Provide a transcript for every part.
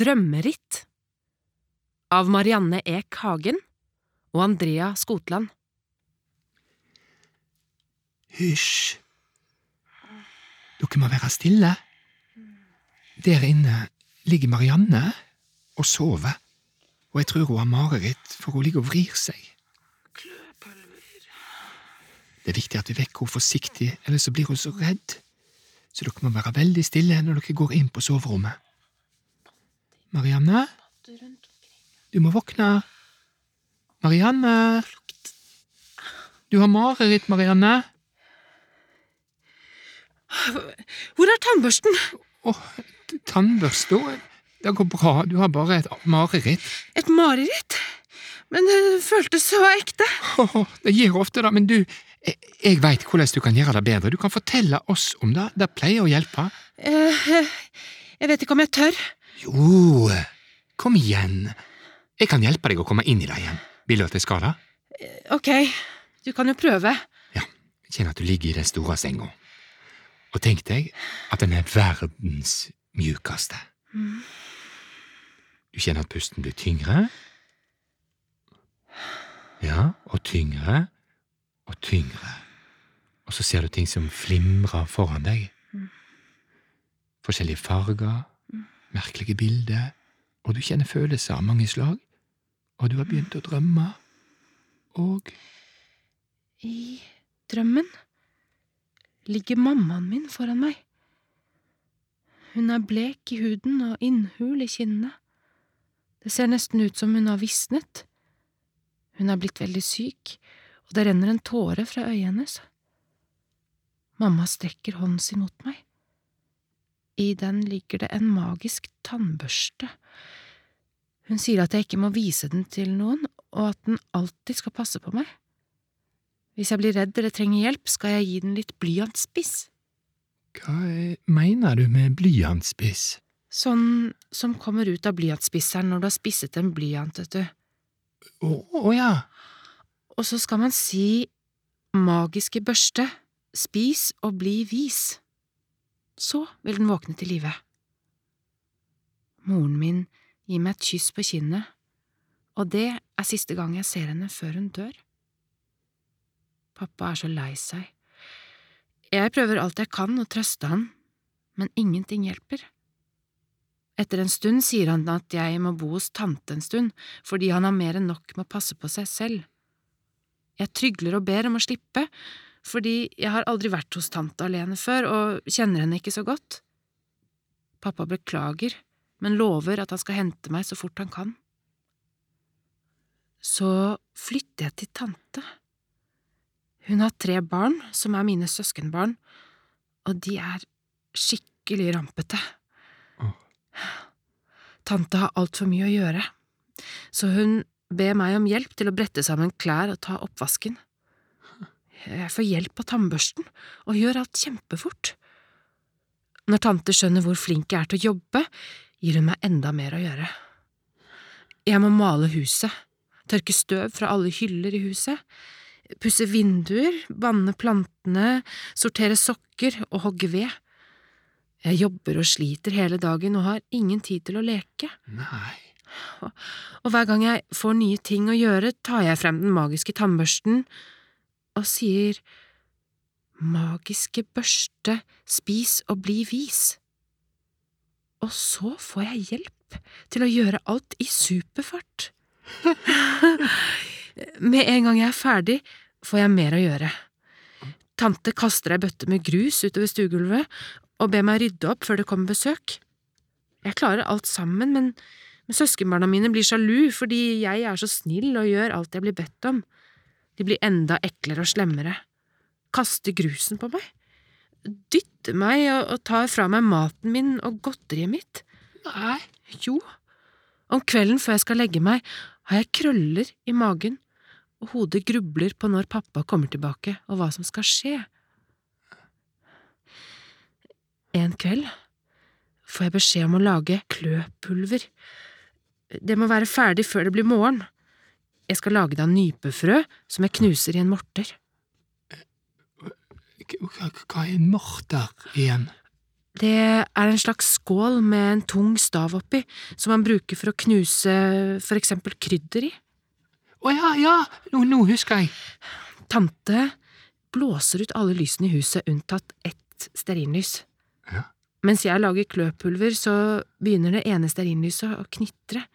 Drømmeritt av Marianne Ek Hagen og Andrea Skotland. Hysj! Dere må være stille. Der inne ligger Marianne og sover, og jeg tror hun har mareritt, for hun ligger og vrir seg. Det er viktig at vi vekker henne forsiktig, ellers så blir hun så redd. Så dere må være veldig stille når dere går inn på soverommet. Marianne? Du må våkne. Marianne? Du har mareritt, Marianne. Hvor er tannbørsten? Åh, tannbørsta? Det går bra, du har bare et mareritt. Et mareritt? Men det føltes så ekte. Oh, det gir ofte det, men du, jeg, jeg veit hvordan du kan gjøre det bedre. Du kan fortelle oss om det. Det pleier å hjelpe. Eh, jeg vet ikke om jeg tør. Jo, kom igjen. Jeg kan hjelpe deg å komme inn i det igjen. Vil du at jeg skal det? Ok, du kan jo prøve. Ja, kjenn at du ligger i den store senga. Og tenk deg at den er verdens mjukeste. Du kjenner at pusten blir tyngre. Ja, og tyngre og tyngre. Og så ser du ting som flimrer foran deg. Forskjellige farger, merkelige bilder, og du kjenner følelser av mange slag. Og du har begynt å drømme. Og I drømmen ligger mammaen min foran meg. Hun er blek i huden og innhul i kinnene. Det ser nesten ut som hun har visnet. Hun er blitt veldig syk, og det renner en tåre fra øyet hennes. Mamma strekker hånden sin mot meg. I den ligger det en magisk tannbørste. Hun sier at jeg ikke må vise den til noen, og at den alltid skal passe på meg. Hvis jeg blir redd eller trenger hjelp, skal jeg gi den litt blyantspiss. hva er- mener du med blyantspiss? Sånn som kommer ut av blyantspisseren når du har spisset en blyant, vet du. Å å ja, Og så skal man si magiske børste, spis og bli vis. Så vil den våkne til live. Moren min gir meg et kyss på kinnet, og det er siste gang jeg ser henne før hun dør. Pappa er så lei seg. Jeg prøver alt jeg kan å trøste han, men ingenting hjelper. Etter en stund sier han at jeg må bo hos tante en stund, fordi han har mer enn nok med å passe på seg selv. Jeg trygler og ber om å slippe, fordi jeg har aldri vært hos tante alene før og kjenner henne ikke så godt. Pappa beklager, men lover at han skal hente meg så fort han kan. Så flytter jeg til tante. Hun har tre barn som er mine søskenbarn, og de er skikkelig rampete. Oh. Tante har altfor mye å gjøre, så hun ber meg om hjelp til å brette sammen klær og ta oppvasken. Jeg får hjelp av tannbørsten og gjør alt kjempefort. Når tante skjønner hvor flink jeg er til å jobbe, gir hun meg enda mer å gjøre. Jeg må male huset, tørke støv fra alle hyller i huset, pusse vinduer, vanne plantene, sortere sokker og hogge ved. Jeg jobber og sliter hele dagen og har ingen tid til å leke. nei. Og hver gang jeg får nye ting å gjøre, tar jeg frem den magiske tannbørsten og sier Magiske børste, spis og bli vis. Og så får jeg hjelp til å gjøre alt i superfart. Med en gang jeg er ferdig, får jeg mer å gjøre. Tante kaster ei bøtte med grus utover stuegulvet og ber meg rydde opp før det kommer besøk. Jeg klarer alt sammen, men men søskenbarna mine blir sjalu fordi jeg er så snill og gjør alt jeg blir bedt om. De blir enda eklere og slemmere. Kaster grusen på meg. Dytter meg og, og tar fra meg maten min og godteriet mitt. Nei. Jo, om kvelden før jeg skal legge meg, har jeg krøller i magen, og hodet grubler på når pappa kommer tilbake og hva som skal skje. En kveld får jeg beskjed om å lage kløpulver. Det må være ferdig før det blir morgen. Jeg skal lage deg nypefrø som jeg knuser i en morter. Hva hva er en morter igjen? Det er en slags skål med en tung stav oppi, som man bruker for å knuse for eksempel krydder i. Å ja, ja, nå, nå husker jeg. Tante blåser ut alle lysene i huset unntatt ett stearinlys. Ja. Mens jeg lager kløpulver, så begynner det ene stearinlyset å knitre.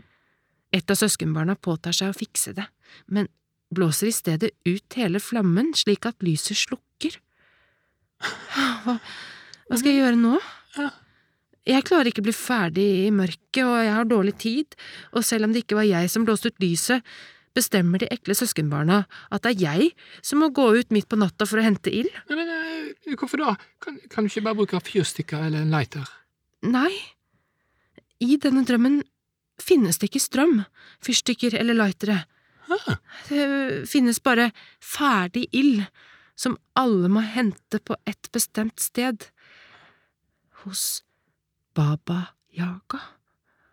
Et av søskenbarna påtar seg å fikse det, men blåser i stedet ut hele flammen slik at lyset slukker. Hva, hva skal jeg gjøre nå? Jeg klarer ikke å bli ferdig i mørket, og jeg har dårlig tid, og selv om det ikke var jeg som blåste ut lyset, bestemmer de ekle søskenbarna at det er jeg som må gå ut midt på natta for å hente ild. Men, men eh, hvorfor da? Kan, kan du ikke bare bruke fyrstikker eller en lighter? Nei, i denne drømmen finnes det ikke strøm, fyrstikker eller lightere. Ah, Det finnes bare ferdig ild, som alle må hente på et bestemt sted. Hos Baba Yaga,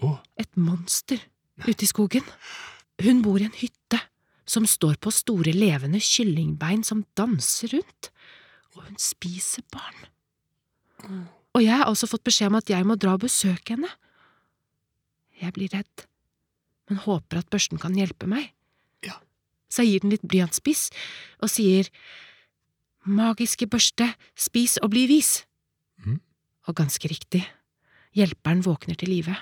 Oh. et monster ute i skogen. Hun bor i en hytte som står på store levende kyllingbein som danser rundt, og hun spiser barn. Og jeg har altså fått beskjed om at jeg må dra og besøke henne. Jeg blir redd, men håper at børsten kan hjelpe meg. Ja. Så jeg gir den litt blyantspiss og sier Magiske børste, spis og bli vis. Mm. Og ganske riktig, hjelperen våkner til live.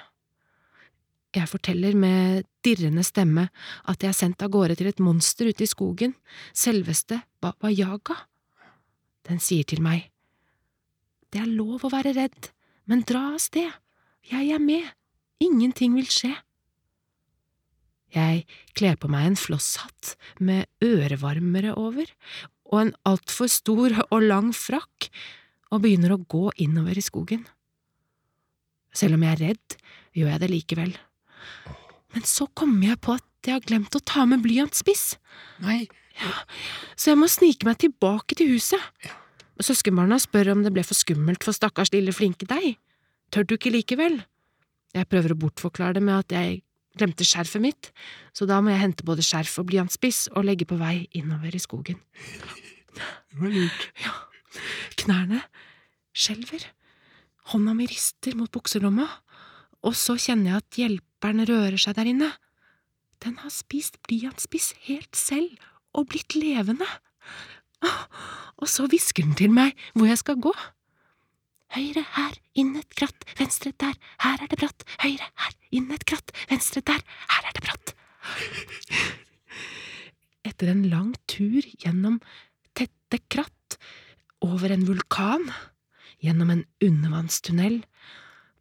Jeg forteller med dirrende stemme at jeg er sendt av gårde til et monster ute i skogen, selveste Baba Yaga. Den sier til meg, Det er lov å være redd, men dra av sted, jeg er med, ingenting vil skje. Jeg kler på meg en flosshatt med ørevarmere over og en altfor stor og lang frakk og begynner å gå innover i skogen. Selv om jeg er redd, gjør jeg det likevel. Men så kommer jeg på at jeg har glemt å ta med blyantspiss, nei, Ja, så jeg må snike meg tilbake til huset. Ja. Søskenbarna spør om det ble for skummelt for stakkars lille flinke deg. Tør du ikke likevel? Jeg prøver å bortforklare det med at jeg glemte skjerfet mitt, så da må jeg hente både skjerf og blyantspiss og legge på vei innover i skogen. det var lurt. Knærne skjelver, hånda mi rister mot bukselomma, og så kjenner jeg at hjelperen rører seg der inne. Den har spist blyantspiss helt selv og blitt levende. Og så hvisker den til meg hvor jeg skal gå. Høyre her, inn et kratt, venstre der, her er det bratt, høyre her, inn et kratt, venstre der, her er det bratt. Etter en lang tur gjennom tette kratt, over en vulkan, gjennom en undervannstunnel,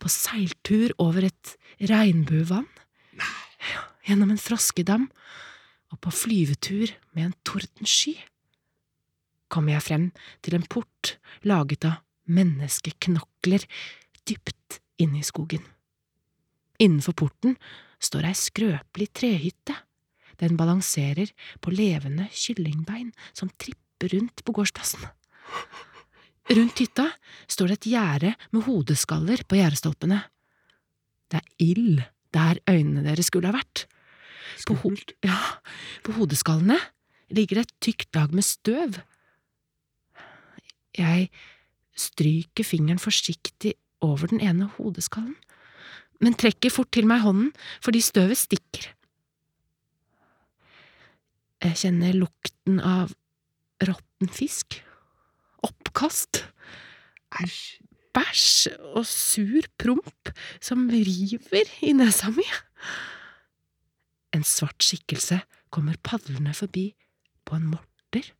på seiltur over et regnbuevann, gjennom en froskedam og på flyvetur med en tordensky, kommer jeg frem til en port laget av menneskeknokler dypt inne i skogen. Innenfor porten står ei skrøpelig trehytte. Den balanserer på levende kyllingbein som tripper rundt på gårdsplassen. Rundt hytta står det et gjerde med hodeskaller på gjerdestolpene. Det er ild der øynene deres skulle ha vært. På, ho ja, på hodeskallene ligger det et tykt lag med støv. Jeg stryker fingeren forsiktig over den ene hodeskallen, men trekker fort til meg hånden fordi støvet stikker. Jeg kjenner lukten av råtten fisk, oppkast, Æsj. bæsj og sur promp som river i nesa mi. En svart skikkelse kommer padlende forbi på en morter.